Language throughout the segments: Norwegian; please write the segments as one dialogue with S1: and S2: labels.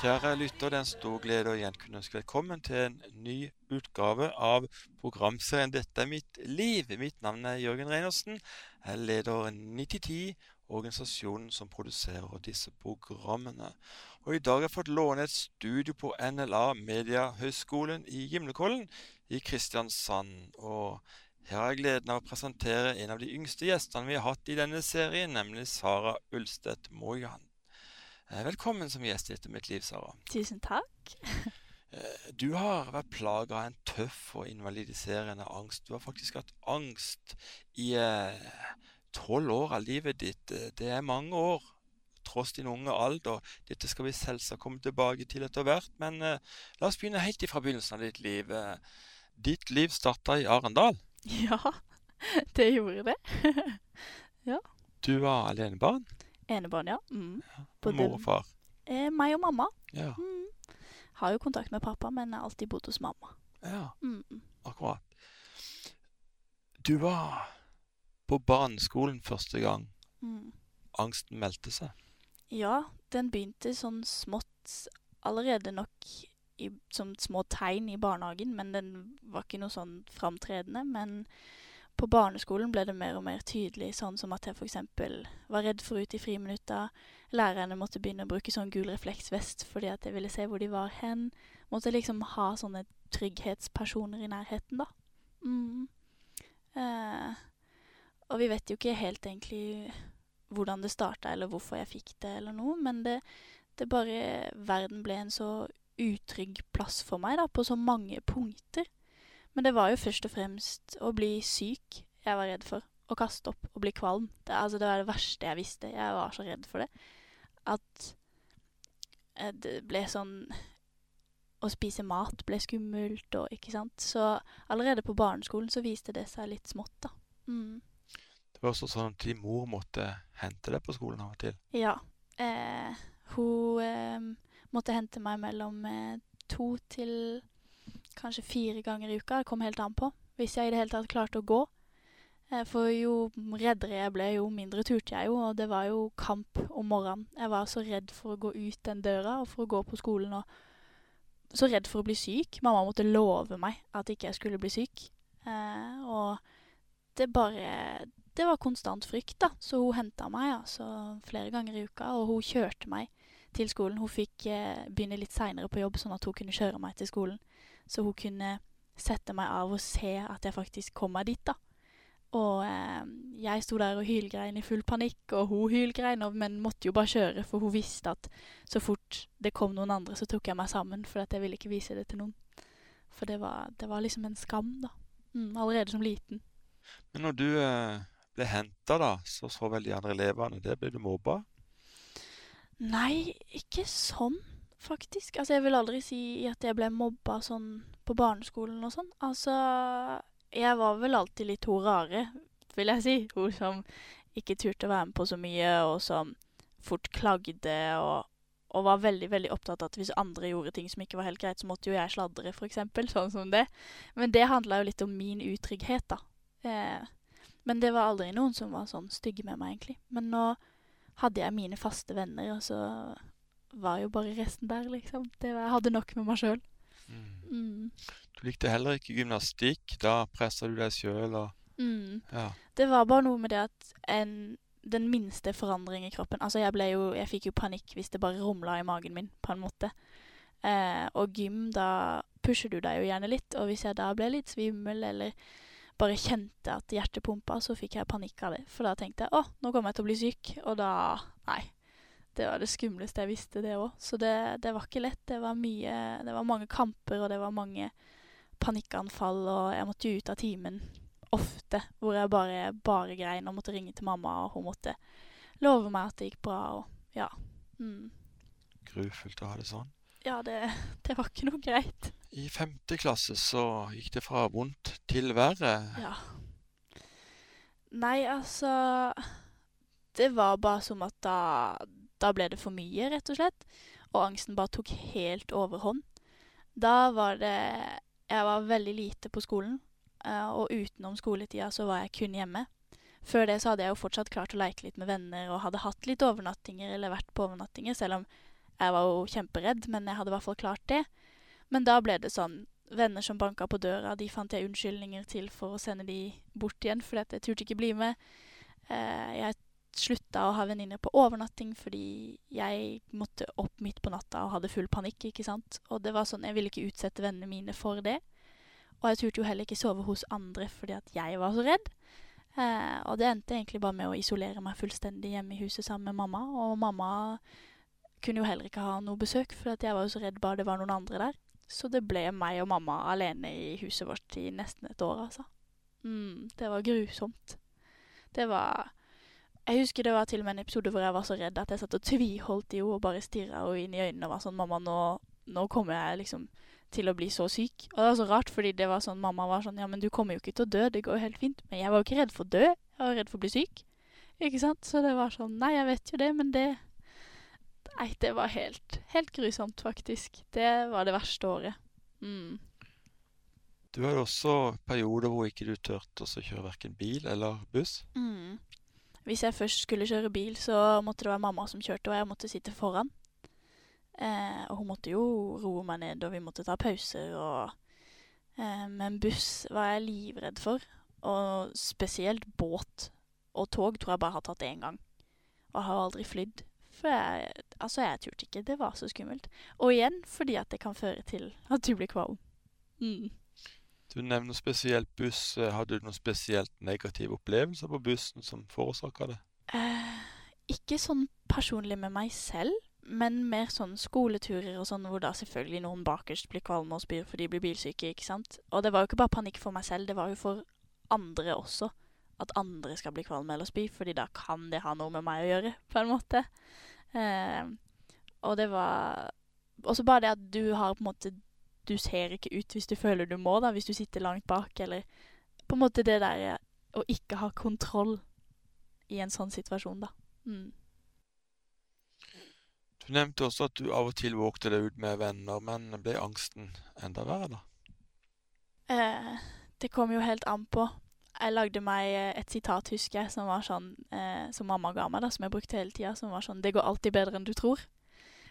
S1: Kjære lytter, det er en stor glede å igjen kunne ønske velkommen til en ny utgave av programserien 'Dette er mitt liv'. Mitt navn er Jørgen Reinersen. Jeg leder 9010, organisasjonen som produserer disse programmene. Og I dag har jeg fått låne et studio på NLA Mediehøgskolen i Gimlekollen i Kristiansand. Og her har jeg gleden av å presentere en av de yngste gjestene vi har hatt i denne serien, nemlig Sara Ulstedt Mojan. Eh, velkommen som gjest i Dette mitt liv, Sara.
S2: Tusen takk.
S1: Eh, du har vært plaga av en tøff og invalidiserende angst. Du har faktisk hatt angst i tolv år av livet ditt. Det er mange år, tross din unge alder. Dette skal vi selvsagt komme tilbake til etter hvert. Men la oss begynne helt ifra begynnelsen av ditt liv. Ditt liv starta i Arendal.
S2: Ja, det gjorde det. ja.
S1: Du var alenebarn?
S2: Enebarn, ja. Mm.
S1: ja. Mor og far?
S2: Eh, meg og mamma.
S1: Ja.
S2: Mm. Har jo kontakt med pappa, men har alltid bodd hos mamma.
S1: Ja,
S2: Mm.
S1: akkurat. Du var på barneskolen første gang
S2: Mm.
S1: angsten meldte seg.
S2: Ja, den begynte sånn smått allerede nok i, som små tegn i barnehagen, men den var ikke noe sånn framtredende. Men på barneskolen ble det mer og mer tydelig, sånn som at jeg f.eks. var redd for ut i friminutta. Lærerne måtte begynne å bruke sånn gul refleksvest fordi at jeg ville se hvor de var hen. Måtte liksom ha sånne trygghetspersoner i nærheten, da. Mm. Eh, og vi vet jo ikke helt egentlig hvordan det starta, eller hvorfor jeg fikk det, eller noe, men det, det bare Verden ble en så utrygg plass for meg, da, på så mange punkter. Men det var jo først og fremst å bli syk jeg var redd for. Å kaste opp og bli kvalm. Det, altså, det var det verste jeg visste. Jeg var så redd for det. At eh, det ble sånn Å spise mat ble skummelt og ikke sant. Så allerede på barneskolen så viste det seg litt smått, da. Mm.
S1: Det var også sånn at din mor måtte hente deg på skolen av og til.
S2: Ja. Eh, hun eh, måtte hente meg mellom eh, to til kanskje fire ganger i uka. Det kom helt an på. Hvis jeg i det hele tatt klarte å gå. Eh, for jo reddere jeg ble, jo mindre turte jeg jo. Og det var jo kamp om morgenen. Jeg var så redd for å gå ut den døra og for å gå på skolen. Og så redd for å bli syk. Mamma måtte love meg at ikke jeg skulle bli syk. Eh, og det bare Det var konstant frykt, da. Så hun henta meg altså flere ganger i uka, og hun kjørte meg til skolen. Hun fikk eh, begynne litt seinere på jobb, sånn at hun kunne kjøre meg til skolen. Så hun kunne sette meg av og se at jeg faktisk kom meg dit, da. Og eh, jeg sto der og hylgrein i full panikk, og hun hylgrein, men måtte jo bare kjøre, for hun visste at så fort det kom noen andre, så tok jeg meg sammen, for at jeg ville ikke vise det til noen. For det var, det var liksom en skam, da. Mm, allerede som liten.
S1: Men når du eh, ble henta, da, så så vel de andre elevene det. Ble du mobba?
S2: Nei, ikke sånn, faktisk. Altså, jeg vil aldri si at jeg ble mobba sånn på barneskolen og sånn. Altså, jeg var vel alltid litt hun rare, vil jeg si. Hun som ikke turte å være med på så mye, og som fort klagde og, og var veldig, veldig opptatt av at hvis andre gjorde ting som ikke var helt greit, så måtte jo jeg sladre, eksempel. Sånn som det. Men det handla jo litt om min utrygghet, da. Eh, men det var aldri noen som var sånn stygge med meg, egentlig. Men nå hadde jeg mine faste venner, og så var jo bare resten der, liksom. Det var, jeg hadde nok med meg sjøl. Mm.
S1: Du likte heller ikke gymnastikk. Da pressa du deg sjøl og
S2: Mm.
S1: Ja.
S2: Det var bare noe med det at en, den minste forandring i kroppen Altså, jeg jo Jeg fikk jo panikk hvis det bare rumla i magen min, på en måte. Eh, og gym, da pusher du deg jo gjerne litt, og hvis jeg da ble litt svimmel eller bare kjente at hjertet pumpa, så fikk jeg panikk av det. For da tenkte jeg å, nå kommer jeg til å bli syk, og da Nei. Det var det skumleste jeg visste, det òg. Så det, det var ikke lett. Det var mye Det var mange kamper, og det var mange panikkanfall, og jeg måtte ut av timen ofte, hvor jeg bare, bare grein og måtte ringe til mamma, og hun måtte love meg at det gikk bra, og ja. Mm.
S1: Grufullt å ha det sånn.
S2: Ja, det, det var ikke noe greit.
S1: I femte klasse så gikk det fra vondt til verre.
S2: Ja. Nei, altså Det var bare som at da, da ble det for mye, rett og slett. Og angsten bare tok helt overhånd. Da var det Jeg var veldig lite på skolen. eh, Og utenom skoletida så var jeg kun hjemme. Før det så hadde jeg jo fortsatt klart å leke litt med venner og hadde hatt litt overnattinger eller vært på overnattinger, selv om Jeg var jo kjemperedd, men jeg hadde i hvert fall klart det. Men da ble det sånn Venner som banka på døra, de fant jeg unnskyldninger til for å sende de bort igjen, fordi jeg turte ikke bli med. Eh, jeg slutta å ha venninner på overnatting fordi jeg måtte opp midt på natta og hadde full panikk, ikke sant. Og det var sånn, jeg ville ikke utsette vennene mine for det. Og jeg turte jo heller ikke sove hos andre fordi at jeg var så redd. Eh, og det endte egentlig bare med å isolere meg fullstendig hjemme i huset sammen med mamma. Og mamma kunne jo heller ikke ha noe besøk, for jeg var jo så redd bare det var noen andre der. Så det ble meg og mamma alene i huset vårt i nesten et år, altså. Mm, det var grusomt. Det var Jeg husker det var til og med en episode hvor jeg var så redd at jeg satt og tviholdt i henne og bare stirra henne inn i øynene og var sånn Mamma, nå, nå, kommer jeg liksom til å bli så syk. Og det var så rart, fordi det var sånn mamma var sånn Ja, men du kommer jo ikke til å dø, det går jo helt fint. Men jeg var jo ikke redd for å dø, jeg var redd for å bli syk. Ikke sant? Så det var sånn Nei, jeg vet jo det, men det Nei, det var helt, helt grusomt, faktisk. Det var det verste året. Mm.
S1: Du har også perioder hvor ikke du turte å kjøre verken bil eller buss?
S2: Mm. Hvis jeg først skulle kjøre bil, så måtte det være mamma som kjørte, og jeg måtte sitte foran. Eh, og hun måtte jo roe meg ned, og vi måtte ta pauser, og eh, Men buss var jeg livredd for. Og spesielt båt og tog tror jeg bare har tatt én gang. Og har aldri flydd. For jeg, altså jeg turte ikke. Det var så skummelt. Og igjen fordi at det kan føre til at du blir kvalm. Mm.
S1: Du nevner spesielt buss. Hadde du noen spesielt negative opplevelser på bussen som forårsaka det?
S2: Eh, ikke sånn personlig med meg selv, men mer sånn skoleturer og sånn hvor da selvfølgelig noen bakerst blir kvalme og spyr fordi de blir bilsyke, ikke sant. Og det var jo ikke bare panikk for meg selv, det var jo for andre også. At andre skal bli kvalme eller spy, fordi da kan det ha noe med meg å gjøre, på en måte. Eh, og det var også bare det at du har på en måte Du ser ikke ut hvis du føler du må, da, hvis du sitter langt bak, eller på en måte det der å ikke ha kontroll i en sånn situasjon, da. Mm.
S1: Du nevnte også at du av og til vågte deg ut med venner, men ble angsten enda verre, da?
S2: Eh, det kom jo helt an på. Jeg lagde meg et sitat, husker jeg, som var sånn, eh, som mamma ga meg, da, som jeg brukte hele tida, som var sånn 'Det går alltid bedre enn du tror'.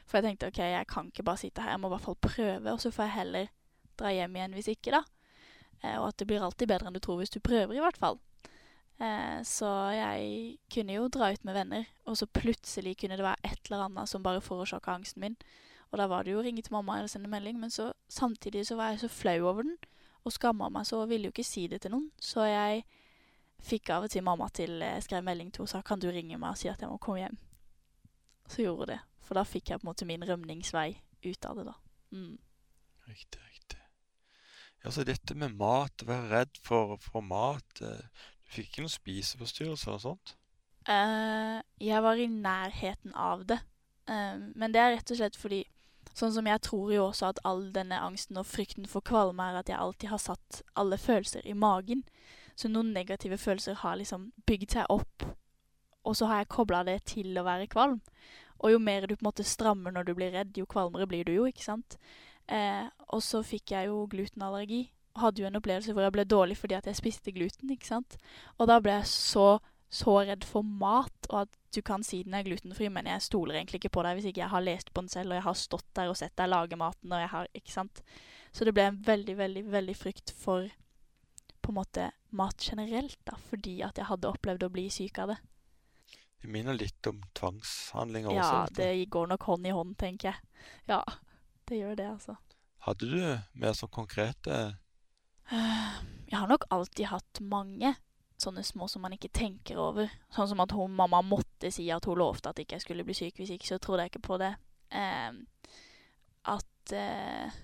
S2: For jeg tenkte OK, jeg kan ikke bare sitte her, jeg må i hvert fall prøve, og så får jeg heller dra hjem igjen hvis ikke, da. Eh, og at det blir alltid bedre enn du tror hvis du prøver, i hvert fall. Eh, så jeg kunne jo dra ut med venner, og så plutselig kunne det være et eller annet som bare forårsaka angsten min. Og da var det jo å ringe til mamma eller sende melding, men så samtidig så var jeg så flau over den og skamma meg så og ville jo ikke si det til noen. Så jeg fikk av og til mamma til Jeg skrev melding til henne og sa kan du ringe meg og si at jeg må komme hjem. Så gjorde hun det. For da fikk jeg på en måte min rømningsvei ut av det, da. Mm.
S1: Riktig, riktig. Ja, så dette med mat, være redd for, for mat eh, Du fikk ikke noen spiseforstyrrelser og sånt?
S2: Uh, jeg var i nærheten av det. Uh, men det er rett og slett fordi Sånn som jeg tror jo også at all denne angsten og frykten for kvalme er at jeg alltid har satt alle følelser i magen. Så noen negative følelser har liksom bygd seg opp, og så har jeg kobla det til å være kvalm. Og jo mer du på en måte strammer når du blir redd, jo kvalmere blir du jo, ikke sant. Eh, og så fikk jeg jo glutenallergi. Hadde jo en opplevelse hvor jeg ble dårlig fordi at jeg spiste gluten, ikke sant. Og da ble jeg så så redd for mat, og at du kan si den er glutenfri, men jeg stoler egentlig ikke på deg hvis ikke jeg har lest på den selv, og jeg har stått der og sett deg lage maten, og jeg har Ikke sant. Så det ble en veldig, veldig, veldig frykt for på en måte mat generelt, da, fordi at jeg hadde opplevd å bli syk av det.
S1: Det minner litt om tvangshandlinger
S2: ja,
S1: også?
S2: Ja, det går nok hånd i hånd, tenker jeg. Ja, det gjør det, altså.
S1: Hadde du mer sånn konkrete
S2: Jeg har nok alltid hatt mange sånne små som man ikke tenker over. Sånn som at hun, mamma måtte si at hun lovte at ikke jeg skulle bli syk, hvis ikke så trodde jeg ikke på det. Eh, at eh,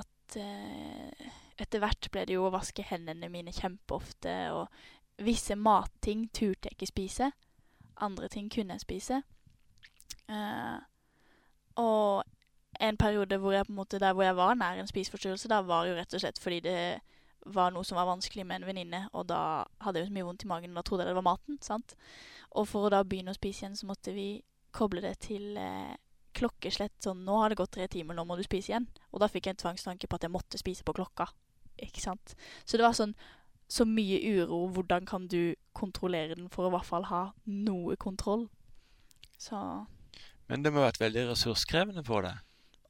S2: At eh, etter hvert ble det jo å vaske hendene mine kjempeofte, og visse matting turte jeg ikke spise. Andre ting kunne jeg spise. Uh, og en periode hvor jeg på en måte der hvor jeg var nær en spiseforstyrrelse, da var jo rett og slett fordi det var noe som var vanskelig med en venninne, og da hadde jeg så mye vondt i magen, og da trodde jeg det var maten. sant? Og for å da begynne å spise igjen, så måtte vi koble det til eh, klokkeslett. Sånn 'Nå har det gått tre timer, nå må du spise igjen.' Og da fikk jeg en tvangstanke på at jeg måtte spise på klokka. Ikke sant? Så det var sånn så mye uro. Hvordan kan du kontrollere den for å i hvert fall ha noe kontroll? Så
S1: Men det må ha vært veldig ressurskrevende for deg?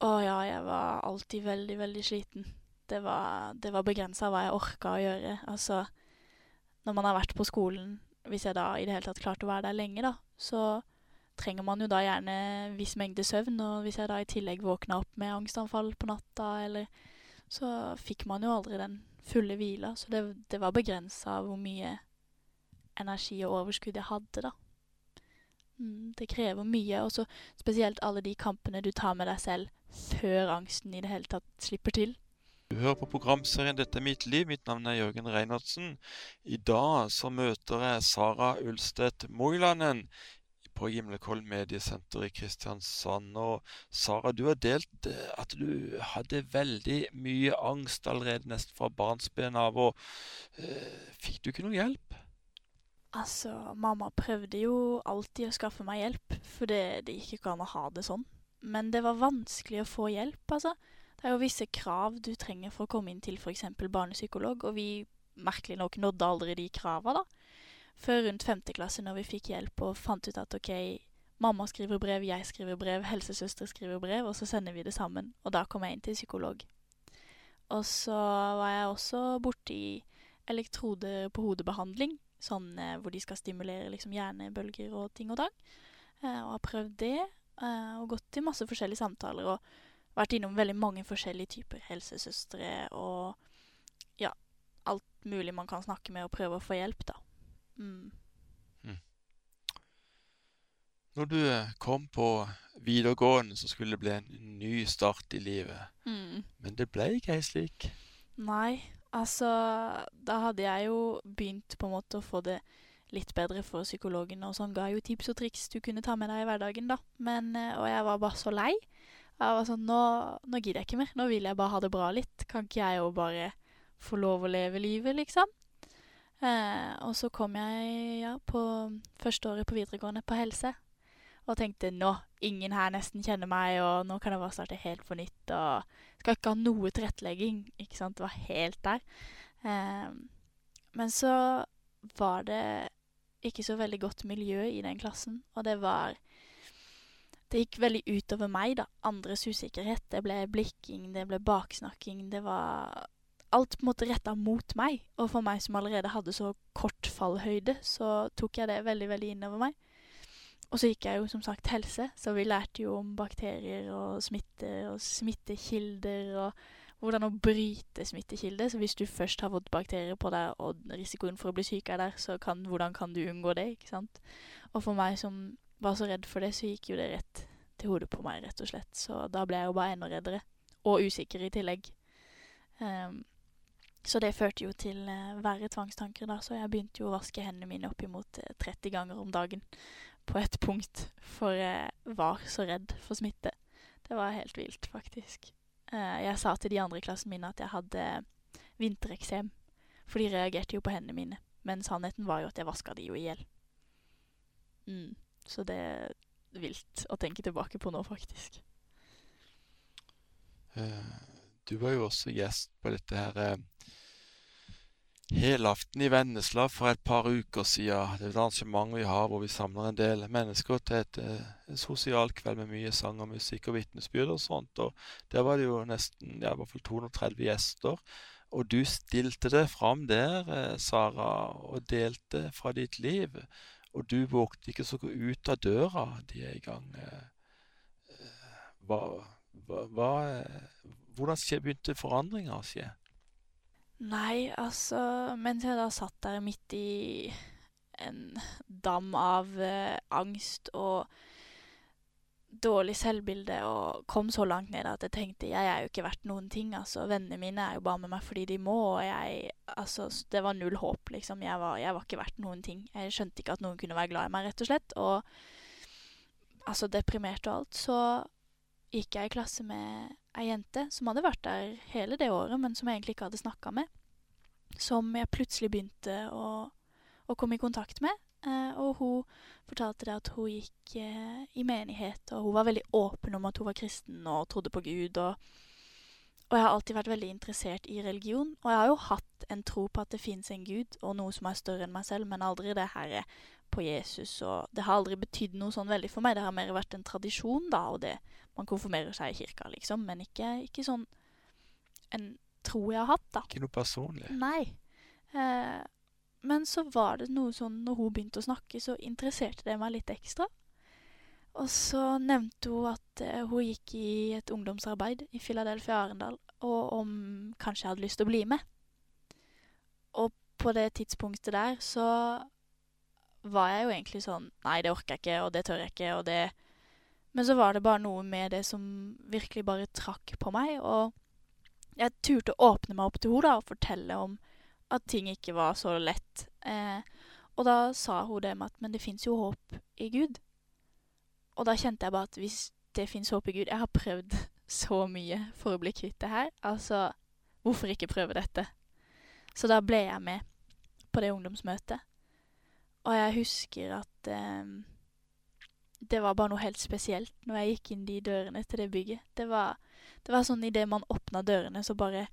S2: Å ja, jeg var alltid veldig, veldig sliten. Det var, det var begrensa hva jeg orka å gjøre. Altså, når man har vært på skolen, hvis jeg da i det hele tatt klarte å være der lenge, da, så trenger man jo da gjerne viss mengde søvn, og hvis jeg da i tillegg våkna opp med angstanfall på natta, eller Så fikk man jo aldri den fulle hviler. så det, det var begrensa hvor mye energi og overskudd jeg hadde, da. Mm, det krever mye, og så spesielt alle de kampene du tar med deg selv før angsten i det hele tatt slipper til.
S1: Du hører på programserien 'Dette er mitt liv'. Mitt navn er Jørgen Reinertsen. I dag så møter jeg Sara Ulstedt Moilanen på Gimlekollen mediesenter i Kristiansand. Og Sara, du har delt eh, at du hadde veldig mye angst allerede nesten fra barnsben av. Og eh, fikk du ikke noe hjelp?
S2: Altså, mamma prøvde jo alltid å skaffe meg hjelp, for det gikk ikke an å ha det sånn. Men det var vanskelig å få hjelp, altså. Det er jo visse krav du trenger for å komme inn til f.eks. barnepsykolog, og vi merkelig nok nådde aldri de krava, da. Før rundt femte klasse, når vi fikk hjelp og fant ut at ok, mamma skriver brev, jeg skriver brev, helsesøster skriver brev, og så sender vi det sammen. Og da kom jeg inn til psykolog. Og så var jeg også borti elektroder på hodebehandling, sånn eh, hvor de skal stimulere liksom hjernebølger og ting og tang. Eh, og har prøvd det, eh, og gått i masse forskjellige samtaler. og vært innom veldig mange forskjellige typer helsesøstre og ja, alt mulig man kan snakke med og prøve å få hjelp, da. Mm.
S1: Mm. Når du eh, kom på videregående, så skulle det bli en ny start i livet.
S2: Mm.
S1: Men det ble ikke helt slik.
S2: Nei, altså Da hadde jeg jo begynt på en måte å få det litt bedre for psykologen, og sånn ga jo tips og triks du kunne ta med deg i hverdagen, da. Men, eh, og jeg var bare så lei. Jeg var sånn nå, nå, gidder jeg ikke mer. Nå vil jeg bare ha det bra litt. Kan ikke jeg jo bare få lov å leve livet, liksom? Eh, og så kom jeg ja, på første året på videregående på helse og tenkte nå, ingen her nesten kjenner meg, og nå kan jeg bare starte helt på nytt. Og skal ikke ha noe tilrettelegging. Ikke sant? Det var helt der. Eh, men så var det ikke så veldig godt miljø i den klassen, og det var det gikk veldig utover meg, da. Andres usikkerhet. Det ble blikking, det ble baksnakking. Det var alt på en måte retta mot meg. Og for meg som allerede hadde så kort fallhøyde, så tok jeg det veldig, veldig innover meg. Og så gikk jeg jo som sagt helse, så vi lærte jo om bakterier og smitte og smittekilder og hvordan å bryte smittekilder. Så hvis du først har fått bakterier på deg, og risikoen for å bli syk er der, så kan, hvordan kan du unngå det, ikke sant? Og for meg som var så redd for det, så gikk jo det rett til hodet på meg, rett og slett. Så da ble jeg jo bare enda reddere. Og usikker i tillegg. Um, så det førte jo til uh, verre tvangstanker, da. Så jeg begynte jo å vaske hendene mine oppimot uh, 30 ganger om dagen på et punkt. For jeg var så redd for smitte. Det var helt vilt, faktisk. Uh, jeg sa til de andre i klassen min at jeg hadde vintereksem. For de reagerte jo på hendene mine. Men sannheten var jo at jeg vaska de jo i hjel. Mm. Så det er vilt å tenke tilbake på nå, faktisk.
S1: Uh, du var jo også gjest på dette her uh, helaften i Vennesla for et par uker siden. Det er et arrangement vi har hvor vi samler en del mennesker til et, et sosial kveld med mye sang og musikk og vitnesbyrd og sånt. Og der var det jo nesten ja, i hvert fall 230 gjester. Og du stilte deg fram der, Sara, og delte fra ditt liv. Og du vågte ikke så gå ut av døra de er i gang. Eh, eh, hva, hva, hva Hvordan begynte forandringa å skje?
S2: Nei, altså Mens jeg da satt der midt i en dam av eh, angst og dårlig selvbilde og kom så langt ned at jeg tenkte jeg er jo ikke verdt noen ting. altså Vennene mine er jo bare med meg fordi de må, og jeg Altså, det var null håp, liksom. Jeg var, jeg var ikke verdt noen ting. Jeg skjønte ikke at noen kunne være glad i meg, rett og slett. Og altså deprimert og alt. Så gikk jeg i klasse med ei jente som hadde vært der hele det året, men som jeg egentlig ikke hadde snakka med. Som jeg plutselig begynte å, å komme i kontakt med. Eh, og hun fortalte det at hun gikk eh, i menighet, og hun var veldig åpen om at hun var kristen og trodde på Gud. Og, og, jeg har alltid vært veldig interessert i religion. Og jeg har jo hatt en tro på at det fins en gud og noe som er større enn meg selv, men aldri det her på Jesus, og det har aldri betydd noe sånn veldig for meg. Det har mer vært en tradisjon, da, og det Man konfirmerer seg i kirka, liksom, men ikke, ikke sånn en tro jeg har hatt, da.
S1: Ikke noe personlig.
S2: Nei. Eh, men så var det noe sånn Når hun begynte å snakke, så interesserte det meg litt ekstra. Og så nevnte hun at eh, hun gikk i et ungdomsarbeid i Philadelphia Arendal, og om kanskje jeg hadde lyst til å bli med. Og på det tidspunktet der så var jeg jo egentlig sånn Nei, det orker jeg ikke, og det tør jeg ikke, og det Men så var det bare noe med det som virkelig bare trakk på meg, og jeg turte å åpne meg opp til henne og fortelle om at ting ikke var så lett. Eh, og da sa hun det med at Men det fins jo håp i Gud. Og da kjente jeg bare at hvis det fins håp i Gud Jeg har prøvd så mye for å bli kvitt det her. Altså, hvorfor ikke prøve dette? Så da ble jeg med på det ungdomsmøtet. Og jeg husker at eh, det var bare noe helt spesielt når jeg gikk inn de dørene til det bygget. Det var, det var sånn idet man åpna dørene, så bare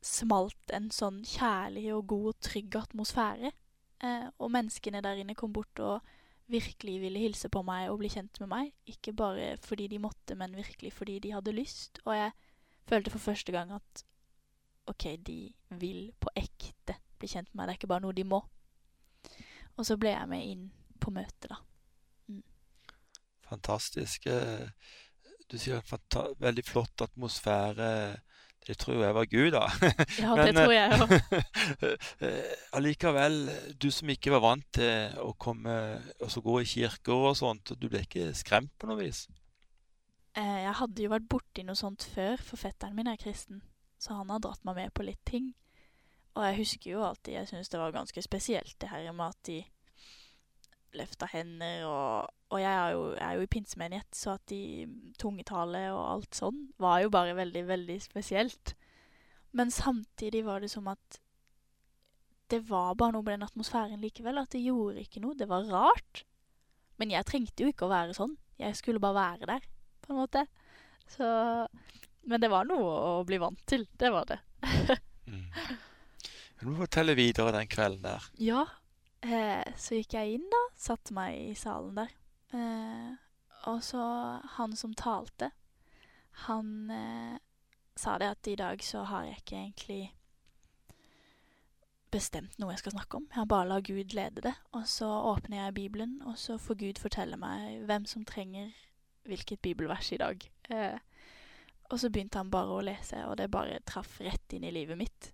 S2: smalt en sånn kjærlig og god og trygg atmosfære. Eh, og menneskene der inne kom bort og virkelig ville hilse på meg og bli kjent med meg. Ikke bare fordi de måtte, men virkelig fordi de hadde lyst. Og jeg følte for første gang at OK, de vil på ekte bli kjent med meg. Det er ikke bare noe de må. Og så ble jeg med inn på møtet, da. Mm.
S1: Fantastisk. Eh, du sier fanta veldig flott atmosfære. Det tror jeg var Gud, da.
S2: Ja, det tror jeg òg.
S1: eh, allikevel, du som ikke var vant til å komme gå i kirker og sånt, du ble ikke skremt på noe vis?
S2: Eh, jeg hadde jo vært borti noe sånt før, for fetteren min er kristen. Så han har dratt meg med på litt ting. Og jeg husker jo alltid Jeg syntes det var ganske spesielt, det her med at de løfta hender og Og jeg er jo, er jo i pinsemenighet, så at de tungetale og alt sånn var jo bare veldig, veldig spesielt. Men samtidig var det som at det var bare noe med den atmosfæren likevel. At det gjorde ikke noe. Det var rart. Men jeg trengte jo ikke å være sånn. Jeg skulle bare være der, på en måte. Så Men det var noe å bli vant til. Det var det.
S1: mm. Du må fortelle videre den kvelden der.
S2: Ja. Eh, så gikk jeg inn, da. Satte meg i salen der. Eh, og så han som talte, han eh, sa det at i dag så har jeg ikke egentlig bestemt noe jeg skal snakke om. Jeg har bare la Gud lede det. Og så åpner jeg Bibelen, og så får Gud fortelle meg hvem som trenger hvilket bibelvers i dag. Eh, og så begynte han bare å lese, og det bare traff rett inn i livet mitt.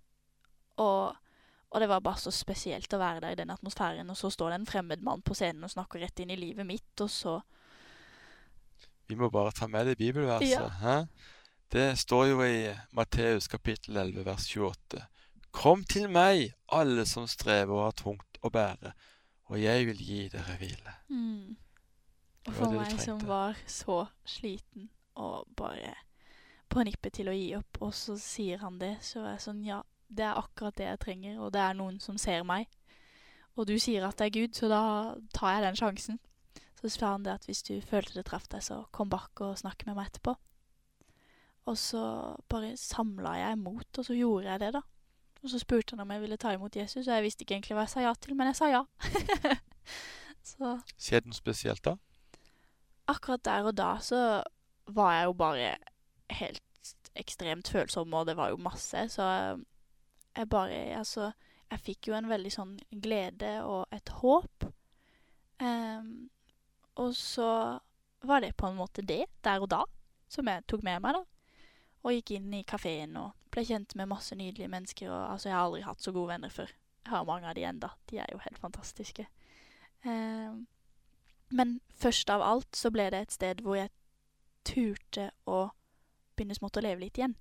S2: Og, og, det var bare så spesielt å være der i den atmosfæren, og så står det en fremmed mann på scenen og snakker rett inn i livet mitt, og så
S1: Vi må bare ta med det bibelverset. Ja. Det står jo i Matteus kapittel 11 vers 28. Kom til meg, alle som strever og har tungt å bære, og jeg vil gi dere hvile.
S2: Mm. Og for meg som var så sliten og bare på nippet til å gi opp, og så sier han det, så er jeg sånn Ja, det er akkurat det jeg trenger, og det er noen som ser meg. Og du sier at det er Gud, så da tar jeg den sjansen. Så sa han det at hvis du følte det traff deg, så kom bak og snakk med meg etterpå. Og så bare samla jeg mot, og så gjorde jeg det, da. Og så spurte han om jeg ville ta imot Jesus, og jeg visste ikke egentlig hva jeg sa ja til, men jeg sa ja. så
S1: Skjedde noe spesielt da?
S2: Akkurat der og da så var jeg jo bare helt ekstremt følsom, og det var jo masse, så jeg bare Altså, jeg fikk jo en veldig sånn glede og et håp. Um, og så var det på en måte det, der og da, som jeg tok med meg, da. Og gikk inn i kafeen og ble kjent med masse nydelige mennesker. Og altså, jeg har aldri hatt så gode venner før. Jeg har mange av de enda. De er jo helt fantastiske. Um, men først av alt så ble det et sted hvor jeg turte å begynne smått å leve litt igjen.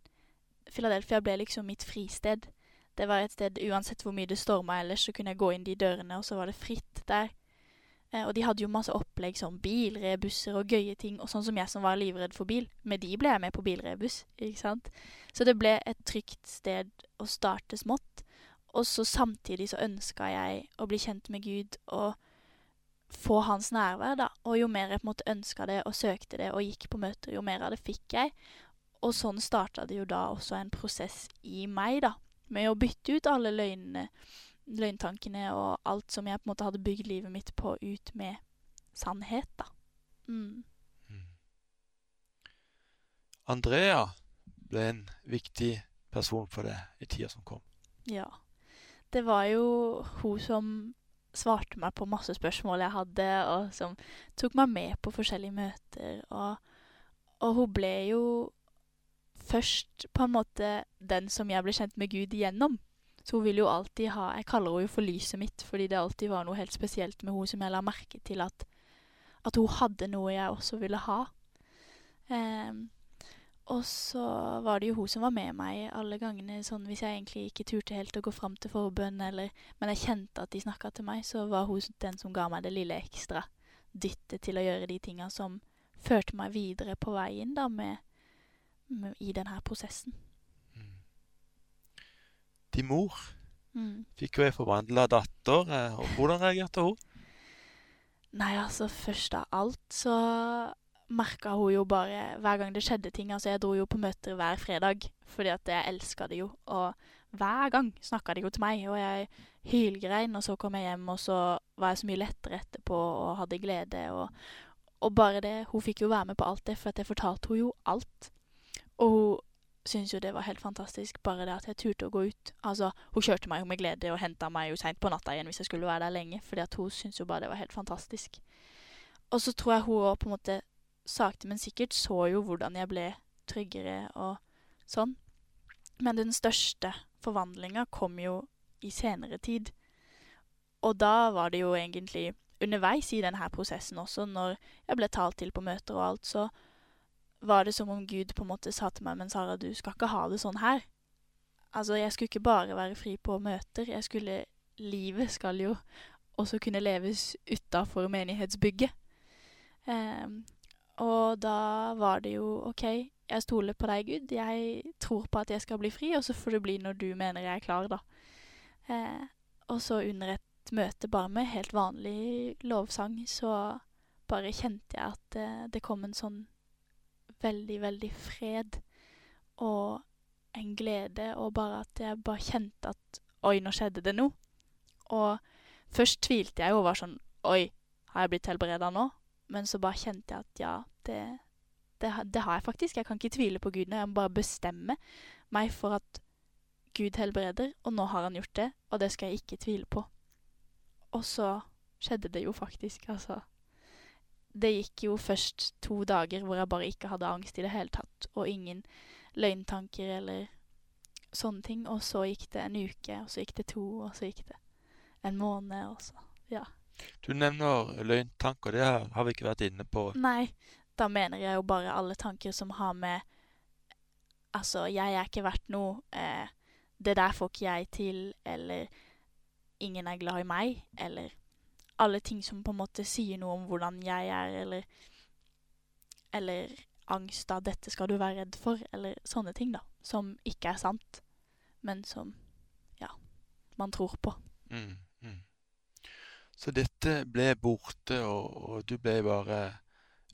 S2: Philadelphia ble liksom mitt fristed. Det var et sted uansett hvor mye det storma ellers, så kunne jeg gå inn de dørene, og så var det fritt der. Eh, og de hadde jo masse opplegg som bilrebusser og gøye ting, og sånn som jeg som var livredd for bil. Med de ble jeg med på bilrebuss, ikke sant. Så det ble et trygt sted å starte smått. Og så samtidig så ønska jeg å bli kjent med Gud og få hans nærvær, da. Og jo mer jeg på en måte ønska det og søkte det og gikk på møter, jo mer av det fikk jeg. Og sånn starta det jo da også en prosess i meg, da med å bytte ut alle løgnene løgntankene og alt som jeg på en måte hadde bygd livet mitt på, ut med sannhet, da. Mm.
S1: Mm. Andrea ble en viktig person for deg i tida som kom.
S2: Ja. Det var jo hun som svarte meg på masse spørsmål jeg hadde, og som tok meg med på forskjellige møter. Og, og hun ble jo først på en måte den som jeg ble kjent med Gud igjennom. Så hun vil jo alltid ha Jeg kaller henne jo for lyset mitt, fordi det alltid var noe helt spesielt med henne som jeg la merke til at, at hun hadde noe jeg også ville ha. Um, og så var det jo hun som var med meg alle gangene, sånn hvis jeg egentlig ikke turte helt å gå fram til forbønn, eller Men jeg kjente at de snakka til meg, så var hun den som ga meg det lille ekstra dyttet til å gjøre de tinga som førte meg videre på veien, da, med, i denne prosessen.
S1: Mm. Din mor
S2: Mm.
S1: fikk jo ei forvandla datter, eh, og hvordan reagerte hun?
S2: Nei, altså, først av alt så merka hun jo bare hver gang det skjedde ting. Altså, jeg dro jo på møter hver fredag fordi at jeg elska det jo. Og hver gang snakka de jo til meg, og jeg hylgrein. Og så kom jeg hjem, og så var jeg så mye lettere etterpå og hadde glede. Og, og bare det Hun fikk jo være med på alt det, for jeg fortalte henne jo alt. Og hun syntes jo det var helt fantastisk, bare det at jeg turte å gå ut. Altså, hun kjørte meg med glede og henta meg jo seint på natta igjen hvis jeg skulle være der lenge, fordi at hun syntes jo bare det var helt fantastisk. Og så tror jeg hun òg på en måte sakte, men sikkert så jo hvordan jeg ble tryggere og sånn. Men den største forvandlinga kom jo i senere tid. Og da var det jo egentlig underveis i denne prosessen også, når jeg ble talt til på møter og alt, så var det som om Gud på en måte sa til meg, men Sara, du skal ikke ha det sånn her. Altså, jeg skulle ikke bare være fri på møter, jeg skulle Livet skal jo også kunne leves utafor menighetsbygget. Um, og da var det jo OK, jeg stoler på deg, Gud. Jeg tror på at jeg skal bli fri, og så får det bli når du mener jeg er klar, da. Uh, og så under et møte bare med helt vanlig lovsang, så bare kjente jeg at uh, det kom en sånn veldig, veldig fred og en glede, og bare at jeg bare kjente at oi, nå skjedde det noe. Og først tvilte jeg jo og var sånn oi, har jeg blitt helbreda nå? Men så bare kjente jeg at ja, det, det, det, har jeg faktisk. Jeg kan ikke tvile på Gud. Jeg må bare bestemme meg for at Gud helbreder, og nå har han gjort det, og det skal jeg ikke tvile på. Og så skjedde det jo faktisk, altså. Det gikk jo først to dager hvor jeg bare ikke hadde angst i det hele tatt, og ingen løgntanker eller sånne ting. Og så gikk det en uke, og så gikk det to, og så gikk det en måned, og så Ja.
S1: Du nevner løgntanker, det har vi ikke vært inne på.
S2: Nei, da mener jeg jo bare alle tanker som har med Altså, jeg er ikke verdt noe. Eh, det der får ikke jeg til. Eller ingen er glad i meg. Eller alle ting som på en måte sier noe om hvordan jeg er, eller Eller angst da, dette skal du være redd for, eller sånne ting, da. Som ikke er sant, men som, ja, man tror på.
S1: Mm, mm. Så dette ble borte, og, og, du ble bare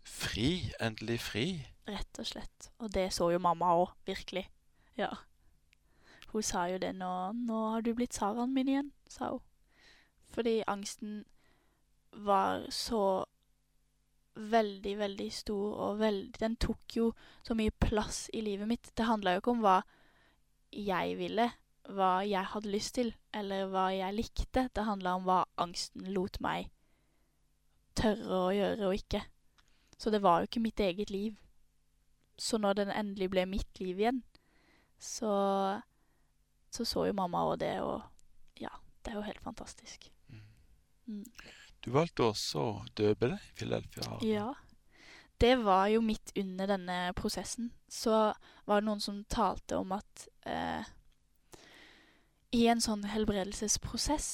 S1: fri. Endelig fri.
S2: Rett og slett. Og det så jo mamma òg, virkelig. Ja. Hun sa jo det nå 'Nå har du blitt Saraen min igjen', sa hun. Fordi angsten var så veldig, veldig stor, og veldig Den tok jo så mye plass i livet mitt. Det handla jo ikke om hva jeg ville, hva jeg hadde lyst til, eller hva jeg likte. Det handla om hva angsten lot meg tørre å gjøre og ikke. Så det var jo ikke mitt eget liv. Så når den endelig ble mitt liv igjen, så så, så jo mamma og det, og ja, det er jo helt fantastisk.
S1: Mm. Du valgte også å døpe deg i Philadelphia?
S2: Ja. Det var jo midt under denne prosessen. Så var det noen som talte om at eh, i en sånn helbredelsesprosess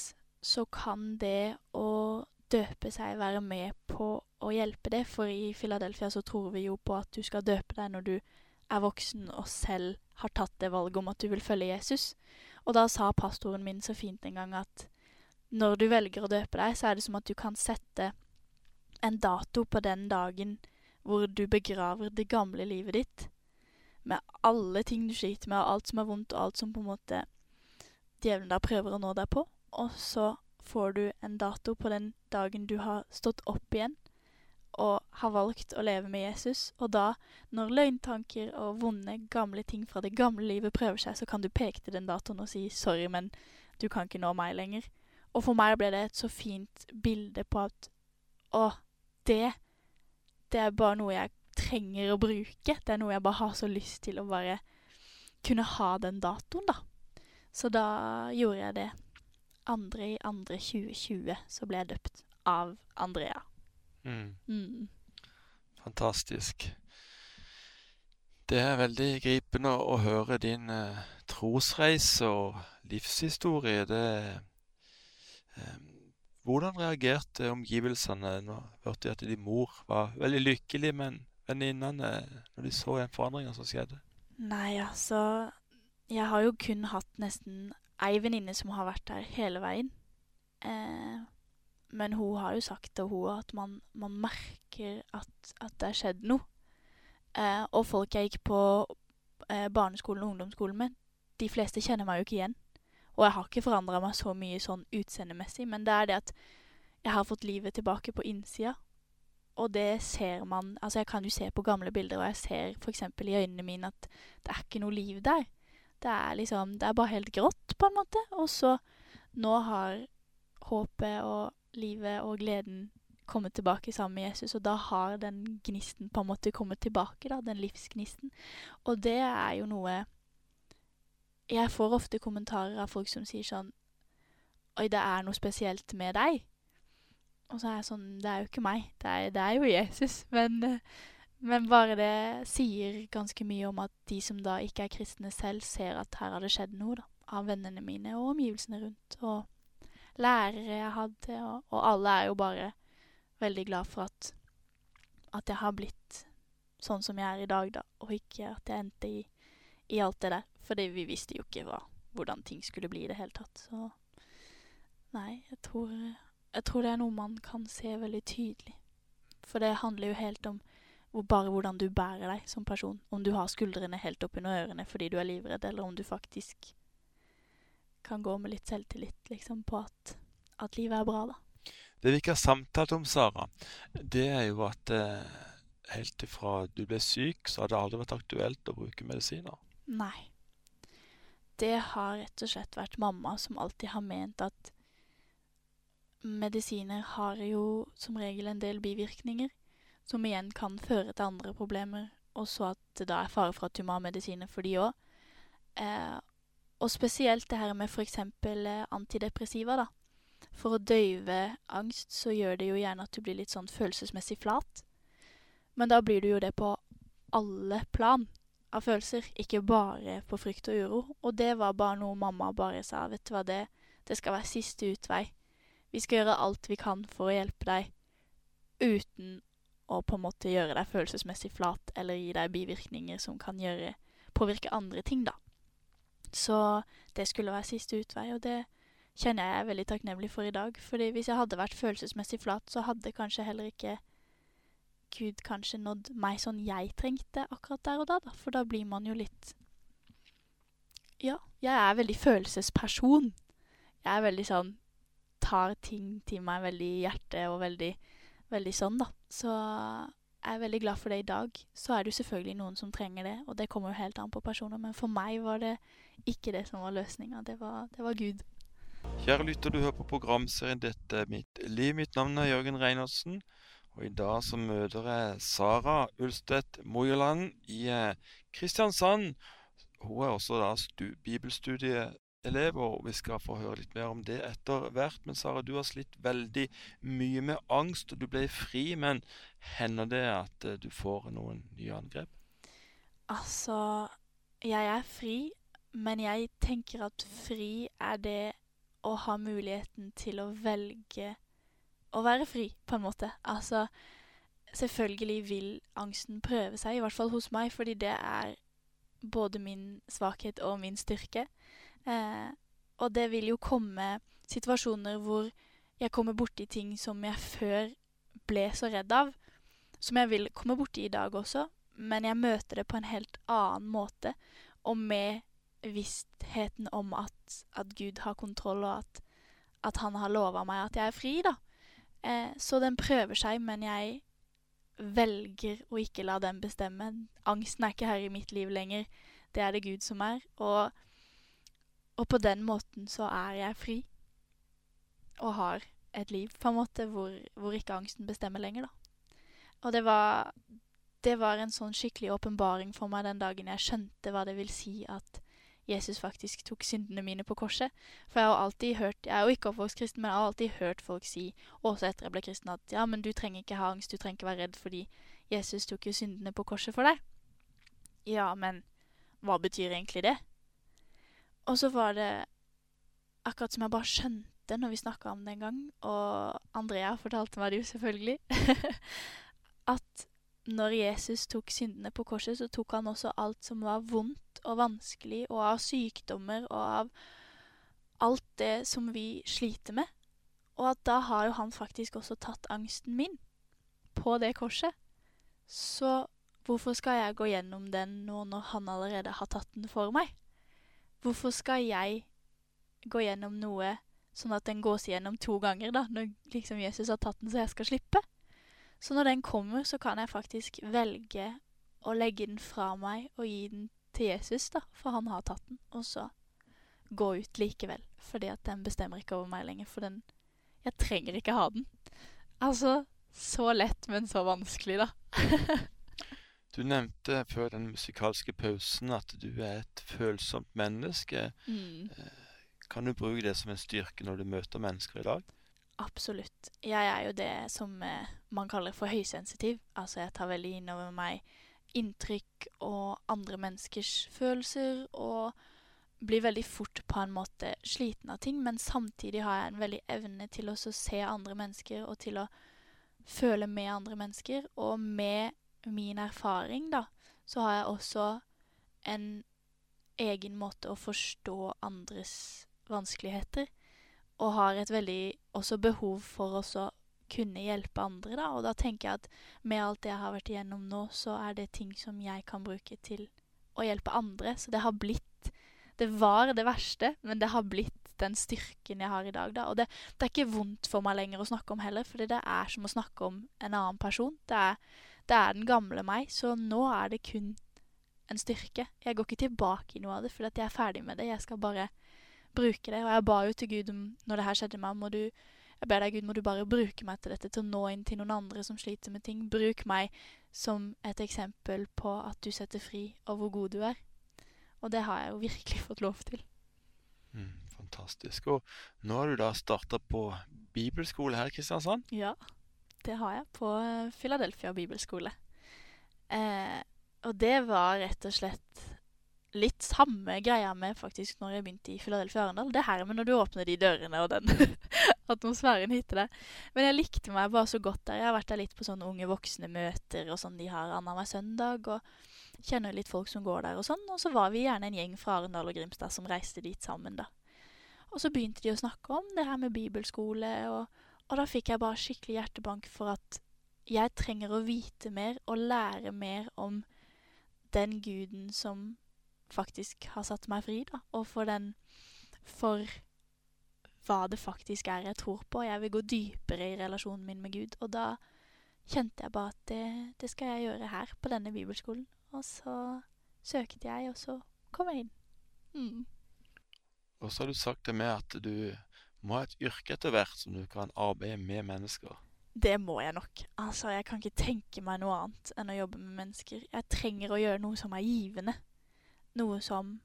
S2: så kan det å døpe seg være med på å hjelpe det. For i Philadelphia så tror vi jo på at du skal døpe deg når du er voksen og selv har tatt det valget om at du vil følge Jesus. Og da sa pastoren min så fint en gang at når du velger å døpe deg, så er det som at du kan sette en dato på den dagen hvor du begraver det gamle livet ditt, med alle ting du sliter med, og alt som er vondt, og alt som på en måte djevelen da prøver å nå deg på. og så får du en dato på den dagen du har stått opp igjen og har valgt å leve med Jesus. Og da, når løgntanker og vonde, gamle ting fra det gamle livet prøver seg, så kan du peke til den datoen og si 'sorry, men du kan ikke nå meg lenger'. Og for meg ble det et så fint bilde på at å, det Det er bare noe jeg trenger å bruke. Det er noe jeg bare har så lyst til å bare kunne ha den datoen, da. Så da gjorde jeg det. Andre i andre 2020 så ble jeg døpt av Andrea.
S1: Mm.
S2: Mm.
S1: Fantastisk. Det er veldig gripende å, høre din eh, trosreise og livshistorie. Det eh, Hvordan reagerte omgivelsene? Nå hørte jeg at din mor var veldig lykkelig, men venninnene, når de så en forandring som skjedde?
S2: Nei, altså Jeg har jo kun hatt nesten ei venninne som har vært der hele veien. Eh, men hun har jo sagt til hun at man, man merker at, at det har skjedd noe. Eh, og folk jeg gikk på eh, barneskolen og ungdomsskolen med, de fleste kjenner meg jo ikke igjen. Og jeg har ikke forandra meg så mye sånn utseendemessig, men det er det at jeg har fått livet tilbake på innsida. Og det ser man Altså, jeg kan jo se på gamle bilder, og jeg ser f.eks. i øynene mine at det er ikke noe liv der. Det er liksom Det er bare helt grått, på en måte. Og så Nå har håpet og livet og gleden kommet tilbake sammen med Jesus, og da har den gnisten på en måte kommet tilbake, da, den livsgnisten. Og det er jo noe Jeg får ofte kommentarer av folk som sier sånn Oi, det er noe spesielt med deg. Og så er jeg sånn Det er jo ikke meg. Det er, det er jo Jesus. Men, men, bare det sier ganske mye om at de som da ikke er kristne selv, ser at her har det skjedd noe, da. Av vennene mine og omgivelsene rundt. Og lærere jeg hadde. Og, og alle er jo bare veldig glad for at, at jeg har blitt sånn som jeg er i dag, da. Og ikke at jeg endte i, i alt det der. Fordi vi visste jo ikke hva, hvordan ting skulle bli i det hele tatt. Så nei, jeg tror jeg tror det er noe man kan se veldig tydelig. For det handler jo helt om hvor, bare hvordan du bærer deg som person. Om du har skuldrene helt opp under ørene fordi du er livredd, eller om du faktisk kan gå med litt selvtillit liksom, på at, at livet er bra, da.
S1: Det vi ikke har samtalt om, Sara, det er jo at eh, helt ifra du ble syk, så har det aldri vært aktuelt å bruke medisiner.
S2: Nei. Det har rett og slett vært mamma som alltid har ment at medisiner har jo som regel en del bivirkninger, som igjen kan føre til andre problemer, og så at det da er fare for at du må ha medisiner for de òg. Eh, og spesielt det her med f.eks. Eh, antidepressiva, da. For å døyve angst så gjør det jo gjerne at du blir litt sånn følelsesmessig flat. Men da blir du jo det på alle plan av følelser, ikke bare på frykt og uro. Og det var bare noe mamma bare sa, vet du hva, det, det skal være siste utvei. Vi skal gjøre alt vi kan for å hjelpe deg, uten å på en måte gjøre deg følelsesmessig flat eller gi deg bivirkninger som kan gjøre, påvirke andre ting, da. Så det skulle være siste utvei, og det kjenner jeg er veldig takknemlig for i dag. Fordi hvis jeg hadde vært følelsesmessig flat, så hadde kanskje heller ikke Gud kanskje nådd meg sånn jeg trengte akkurat der og da, da. For da blir man jo litt Ja, jeg er veldig følelsesperson. Jeg er veldig sånn tar ting til meg veldig i hjertet og veldig, veldig sånn, da. Så jeg er veldig glad for det i dag. Så er det jo selvfølgelig noen som trenger det, og det kommer jo helt an på personer. Men for meg var det ikke det som var løsninga. Det, det, var Gud.
S1: Kjære lytter, du hører på programserien 'Dette er mitt liv'. Mitt navn er Jørgen Reinertsen. Og i dag så møter jeg Sara Ulstedt Mojeland i eh, Kristiansand. Hun er også da bibelstudie elev, og vi skal få høre litt mer om det etter hvert. Men Sara, du har slitt veldig mye med angst, og du ble fri. Men hender det at uh, du får noen nye angrep?
S2: Altså, jeg er fri, men jeg tenker at fri er det å ha muligheten til å velge å være fri, på en måte. Altså, selvfølgelig vil angsten prøve seg, i hvert fall hos meg, fordi det er både min svakhet og min styrke. Eh, og det vil jo komme situasjoner hvor jeg kommer borti ting som jeg før ble så redd av, som jeg vil komme borti i dag også, men jeg møter det på en helt annen måte, og med vissheten om at, at Gud har kontroll, og at, at han har lova meg at jeg er fri, da. Eh, så den prøver seg, men jeg velger å ikke la den bestemme. Angsten er ikke her i mitt liv lenger. Det er det Gud som er. Og, og på den måten så er jeg fri. Og har et liv på en måte hvor, hvor ikke angsten bestemmer lenger, da. Og det var, det var en sånn skikkelig åpenbaring for meg den dagen jeg skjønte hva det vil si at Jesus faktisk tok syndene mine på korset. For jeg har alltid hørt, jeg er jo ikke oppvokst kristen, men jeg har alltid hørt folk si, også etter jeg ble kristen, at ja, men du trenger ikke ha angst, du trenger ikke være redd, fordi Jesus tok jo syndene på korset for deg. Ja, men hva betyr egentlig det? Og så var det akkurat som jeg bare skjønte når vi snakka om det en gang, og Andrea fortalte meg det jo selvfølgelig, at når Jesus tok syndene på korset, så tok han også alt som var vondt og vanskelig, og av sykdommer og av alt det som vi sliter med. Og at da har jo han faktisk også tatt angsten min på det korset. Så hvorfor skal jeg gå gjennom den nå når han allerede har tatt den for meg? Hvorfor skal jeg gå gjennom noe sånn at den gås gjennom to ganger, da, når liksom Jesus har tatt den så jeg skal slippe? Så når den kommer, så kan jeg faktisk velge å legge den fra meg og gi den til Jesus, da, for han har tatt den, og så gå ut likevel, fordi at den bestemmer ikke over meg lenger, for den Jeg trenger ikke ha den. Altså, så lett, men så vanskelig, da.
S1: du nevnte før den musikalske pausen at du er et følsomt menneske. Mm. Kan du bruke det som en styrke når du møter mennesker i dag?
S2: Absolutt. Jeg er jo det som eh, man kaller for høysensitiv. Altså, jeg tar veldig inn over meg inntrykk og andre menneskers følelser, og blir veldig fort på en måte sliten av ting, men samtidig har jeg en veldig evne til å se andre mennesker og til å føle med andre mennesker. Og med min erfaring, da, så har jeg også en egen måte å forstå andres vanskeligheter, og har et veldig også behov for å kunne hjelpe andre, da. Og da tenker jeg at med alt det jeg har vært igjennom nå, så er det ting som jeg kan bruke til å hjelpe andre. Så det har blitt Det var det verste, men det har blitt den styrken jeg har i dag, da. Og det, det er ikke vondt for meg lenger å snakke om heller, fordi det er som å snakke om en annen person. Det er, det er den gamle meg, så nå er det kun en styrke. Jeg går ikke tilbake i noe av det, fordi jeg er ferdig med det. Jeg skal bare bruke det. Og jeg ba jo til Gud om, når det her skjedde meg, må du jeg ber deg, Gud, må du bare bruke meg til dette, til å nå inn til noen andre som sliter med ting. Bruk meg som et eksempel på at du setter fri, og hvor god du er. Og det har jeg jo virkelig fått lov til.
S1: Mm, fantastisk. Og nå har du da starta på bibelskole her i Kristiansand?
S2: Ja, det har jeg. På eh, Philadelphia bibelskole. Eh, og det var rett og slett litt samme greia med faktisk når jeg begynte i Philadelphia Arendal. Det her med når du åpner de dørene og den atmosfæren hit det. Men jeg likte meg bare så godt der. Jeg har vært der litt på sånne unge voksne-møter og sånn de har annenhver søndag. Og kjenner litt folk som går der og sånn. Og så var vi gjerne en gjeng fra Arendal og Grimstad som reiste dit sammen, da. Og så begynte de å snakke om det her med bibelskole, og, og da fikk jeg bare skikkelig hjertebank for at jeg trenger å vite mer og lære mer om den guden som faktisk har satt meg fri, da. Og for den For hva det faktisk er jeg tror på. Jeg vil gå dypere i relasjonen min med Gud. Og da kjente jeg bare at det, det skal jeg gjøre her, på denne bibelskolen. Og så søkte jeg, og så kom jeg inn. Mm.
S1: Og så har du sagt det med at du må ha et yrke etter hvert som du kan arbeide med mennesker.
S2: Det må jeg nok. Altså, jeg kan ikke tenke meg noe annet enn å jobbe med mennesker. Jeg trenger å gjøre noe som er givende noe som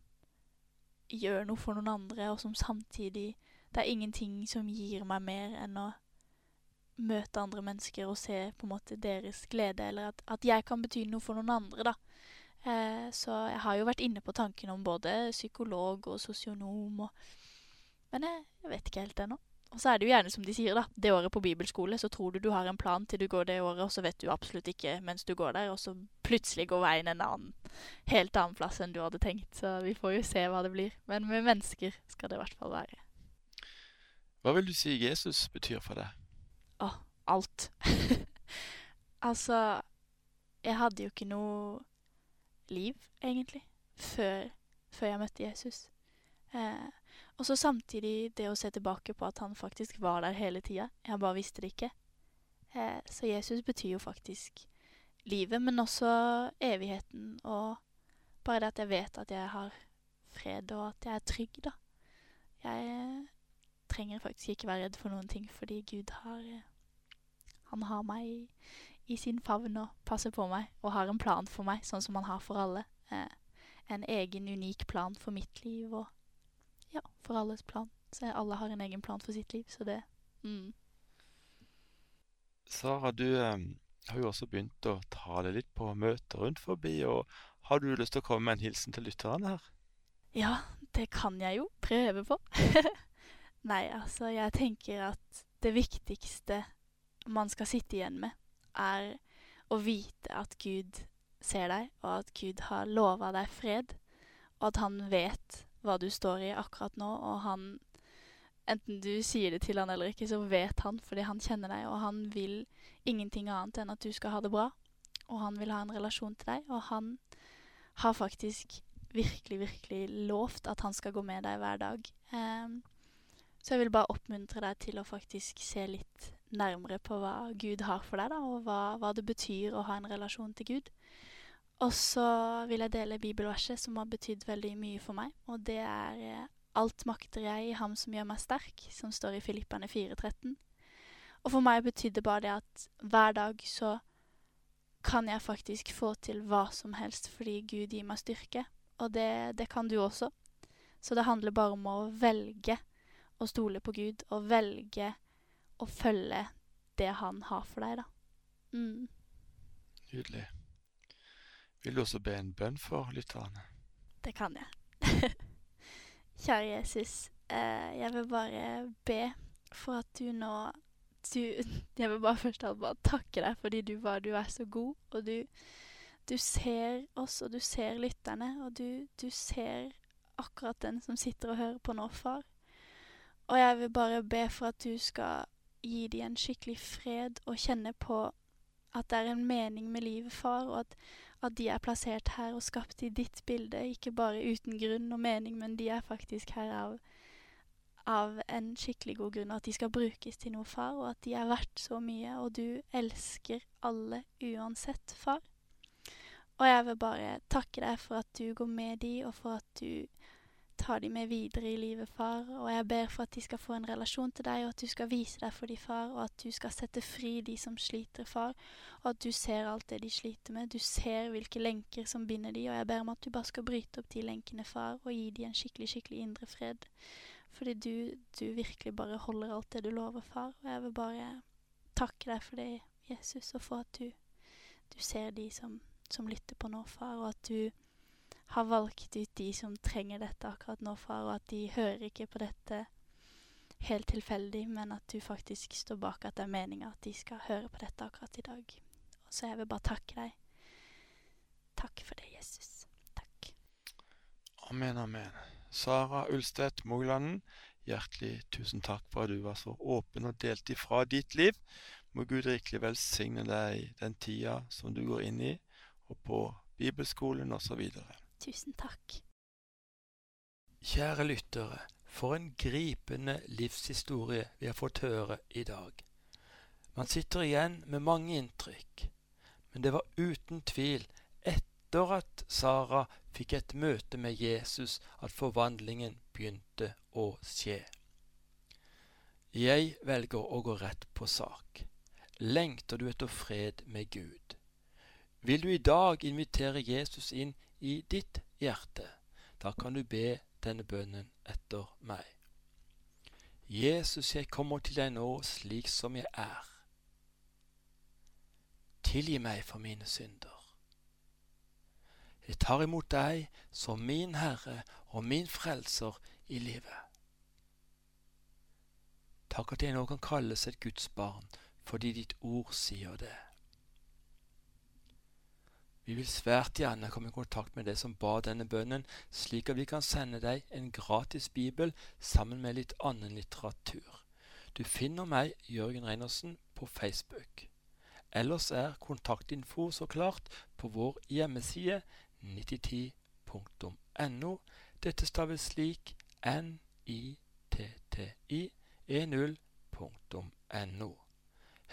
S2: gjør noe for noen andre, og som samtidig Det er ingenting som gir meg mer enn å møte andre mennesker og se på en måte deres glede, eller at, at jeg kan bety noe for noen andre, da. Eh, så jeg har jo vært inne på tanken om både psykolog og sosionom og Men jeg, jeg vet ikke helt ennå. Og så er det jo gjerne som de sier, da. Det året på bibelskole, så tror du du har en plan til du går det året, og så vet du absolutt ikke mens du går der, og så plutselig går veien en annen, helt annen plass enn du hadde tenkt. Så vi får jo se hva det blir. Men med mennesker skal det i hvert fall være.
S1: Hva vil du si Jesus betyr for deg?
S2: Å, alt. altså, jeg hadde jo ikke noe liv, egentlig, før, før jeg møtte Jesus. Eh, og så samtidig det å se tilbake på at han faktisk var der hele tida. Jeg bare visste det ikke. Eh, så Jesus betyr jo faktisk livet, men også evigheten. Og bare det at jeg vet at jeg har fred, og at jeg er trygg, da. Jeg trenger faktisk ikke være redd for noen ting, fordi Gud har Han har meg i, i sin favn og passer på meg, og har en plan for meg, sånn som han har for alle. Eh, en egen, unik plan for mitt liv og ja, for alles plan. Så alle har en egen plan for sitt liv, så det mm.
S1: Sara, du um, har jo også begynt å tale litt på møter rundt forbi, og har du lyst til å komme med en hilsen til lytterne her?
S2: Ja, det kan jeg jo prøve på. Nei, altså, jeg tenker at det viktigste man skal sitte igjen med, er å vite at Gud ser deg, og at Gud har lova deg fred, og at han vet hva du står i akkurat nå, og han Enten du sier det til han eller ikke, så vet han fordi han kjenner deg, og han vil ingenting annet enn at du skal ha det bra. Og han vil ha en relasjon til deg, og han har faktisk virkelig, virkelig lovt at han skal gå med deg hver dag. Um, så jeg vil bare oppmuntre deg til å faktisk se litt nærmere på hva Gud har for deg, da, og hva, hva det betyr å ha en relasjon til Gud. Og så vil jeg dele bibelverset som har betydd veldig mye for meg, og det er eh, Alt makter jeg i ham som gjør meg sterk, som står i Filippane 4,13. Og for meg betydde bare det at hver dag så kan jeg faktisk få til hva som helst fordi Gud gir meg styrke. Og det, det kan du også. Så det handler bare om å velge å stole på Gud, og velge å følge det han har for deg, da. Mm.
S1: Nydelig. Vil du også be en bønn for lytterne?
S2: Det kan jeg. Kjære Jesus, eh, jeg vil bare be for at du nå du, Jeg vil bare først og fremst takke deg fordi du, var, du er så god, og du, du ser oss, og du ser lytterne, og du, du ser akkurat den som sitter og hører på nå, far. Og jeg vil bare be for at du skal gi dem en skikkelig fred og kjenne på at det er en mening med livet, far, og at at de er plassert her og skapt i ditt bilde, ikke bare uten grunn og mening, men de er faktisk her av, av en skikkelig god grunn, at de skal brukes til noe, far, og at de er verdt så mye, og du elsker alle uansett, far. Og jeg vil bare takke deg for at du går med de, og for at du ta de med videre i livet, far. Og jeg ber for at de skal få en relasjon til deg, og at du skal vise deg for de, far. Og at du skal sette fri de som sliter, far. Og at du ser alt det de sliter med. Du ser hvilke lenker som binder de, og jeg ber om at du bare skal bryte opp de lenkene, far, og gi de en skikkelig, skikkelig indre fred. Fordi du, du virkelig bare holder alt det du lover, far. Og jeg vil bare takke deg for det, Jesus, og for at du, du ser de som, som lytter på nå, far, og at du har valgt ut de som trenger dette akkurat nå, far, og at de hører ikke på dette helt tilfeldig, men at du faktisk står bak at det er meninga at de skal høre på dette akkurat i dag. Og så jeg vil bare takke deg. Takk for det, Jesus. Takk.
S1: Amen, amen. Sara Ulstedt Moglanden, hjertelig tusen takk for at du var så åpen og delte ifra ditt liv. Må Gud rikelig velsigne deg den tida som du går inn i, og på bibelskolen osv.
S2: Tusen takk.
S1: Kjære lyttere, for en gripende livshistorie vi har fått høre i dag. Man sitter igjen med mange inntrykk, men det var uten tvil etter at Sara fikk et møte med Jesus at forvandlingen begynte å skje. Jeg velger å gå rett på sak. Lengter du etter fred med Gud? Vil du i dag invitere Jesus inn i ditt hjerte, da kan du be denne bønnen etter meg. Jesus, jeg kommer til deg nå slik som jeg er. Tilgi meg for mine synder. Jeg tar imot deg som min Herre og min Frelser i livet. Takk at jeg nå kan kalles et Guds barn fordi ditt ord sier det. Vi vil svært gjerne komme i kontakt med deg som ba denne bønnen, slik at vi kan sende deg en gratis bibel sammen med litt annen litteratur. Du finner meg, Jørgen Reinersen, på Facebook. Ellers er kontaktinfo så klart på vår hjemmeside 9010.no. Dette staves slik nitti10.no.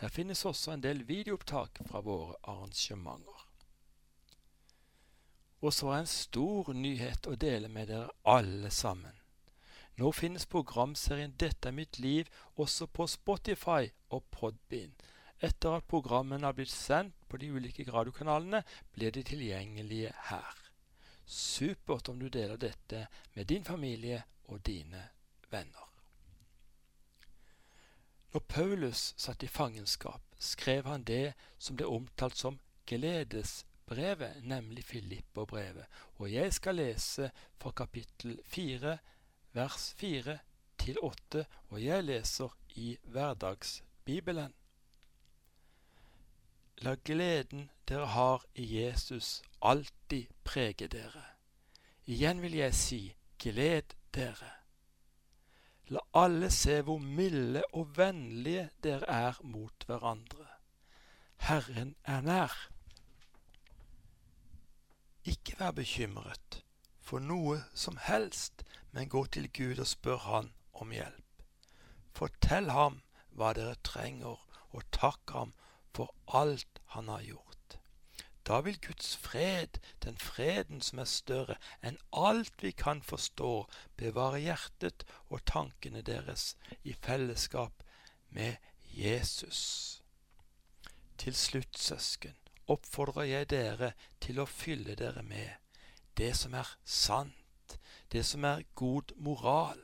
S1: Her finnes også en del videoopptak fra våre arrangementer. Og så er en stor nyhet å dele med dere alle sammen. Nå finnes programserien Dette er mitt liv også på Spotify og Podbean. Etter at programmene har blitt sendt på de ulike radiokanalene, blir de tilgjengelige her. Supert om du deler dette med din familie og dine venner. Når Paulus satt i fangenskap, skrev han det som ble omtalt som gledesbrevet, nemlig Filipperbrevet, og jeg skal lese fra kapittel fire, vers fire til åtte, og jeg leser i Hverdagsbibelen. La gleden dere har i Jesus alltid prege dere. Igjen vil jeg si, gled dere. La alle se hvor milde og vennlige dere er mot hverandre. Herren er nær. Ikke vær bekymret for noe som helst, men gå til Gud og spør Han om hjelp. Fortell ham hva dere trenger, og takk ham for alt han har gjort. Da vil Guds fred, den freden som er større enn alt vi kan forstå, bevare hjertet og tankene deres i fellesskap med Jesus. Til slutt, søsken, oppfordrer jeg dere til å fylle dere med det som er sant, det som er god moral,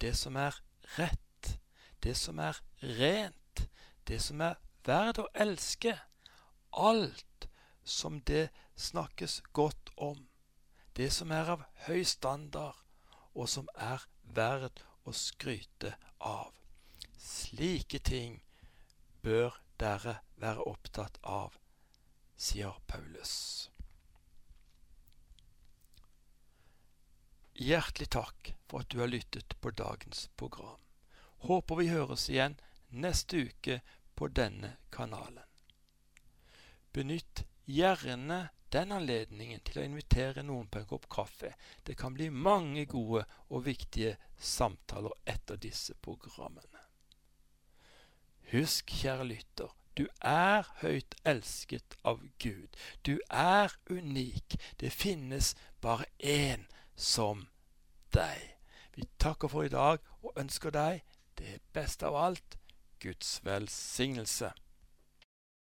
S1: det som er rett, det som er rent, det som er verd å elske alt som det snakkes godt om, det som er av høy standard, og som er verd å skryte av. Slike ting bør dere være opptatt av, sier Paulus. Hjertelig takk for at du har lyttet på dagens program. Håper vi høres igjen neste uke på denne kanalen. Benytt gjerne den anledningen til å invitere noen på en kopp kaffe. Det kan bli mange gode og viktige samtaler etter disse programmene. Husk, kjære lytter, du er høyt elsket av Gud. Du er unik. Det finnes bare én som deg. Vi takker for i dag og ønsker deg det beste av alt Guds velsignelse.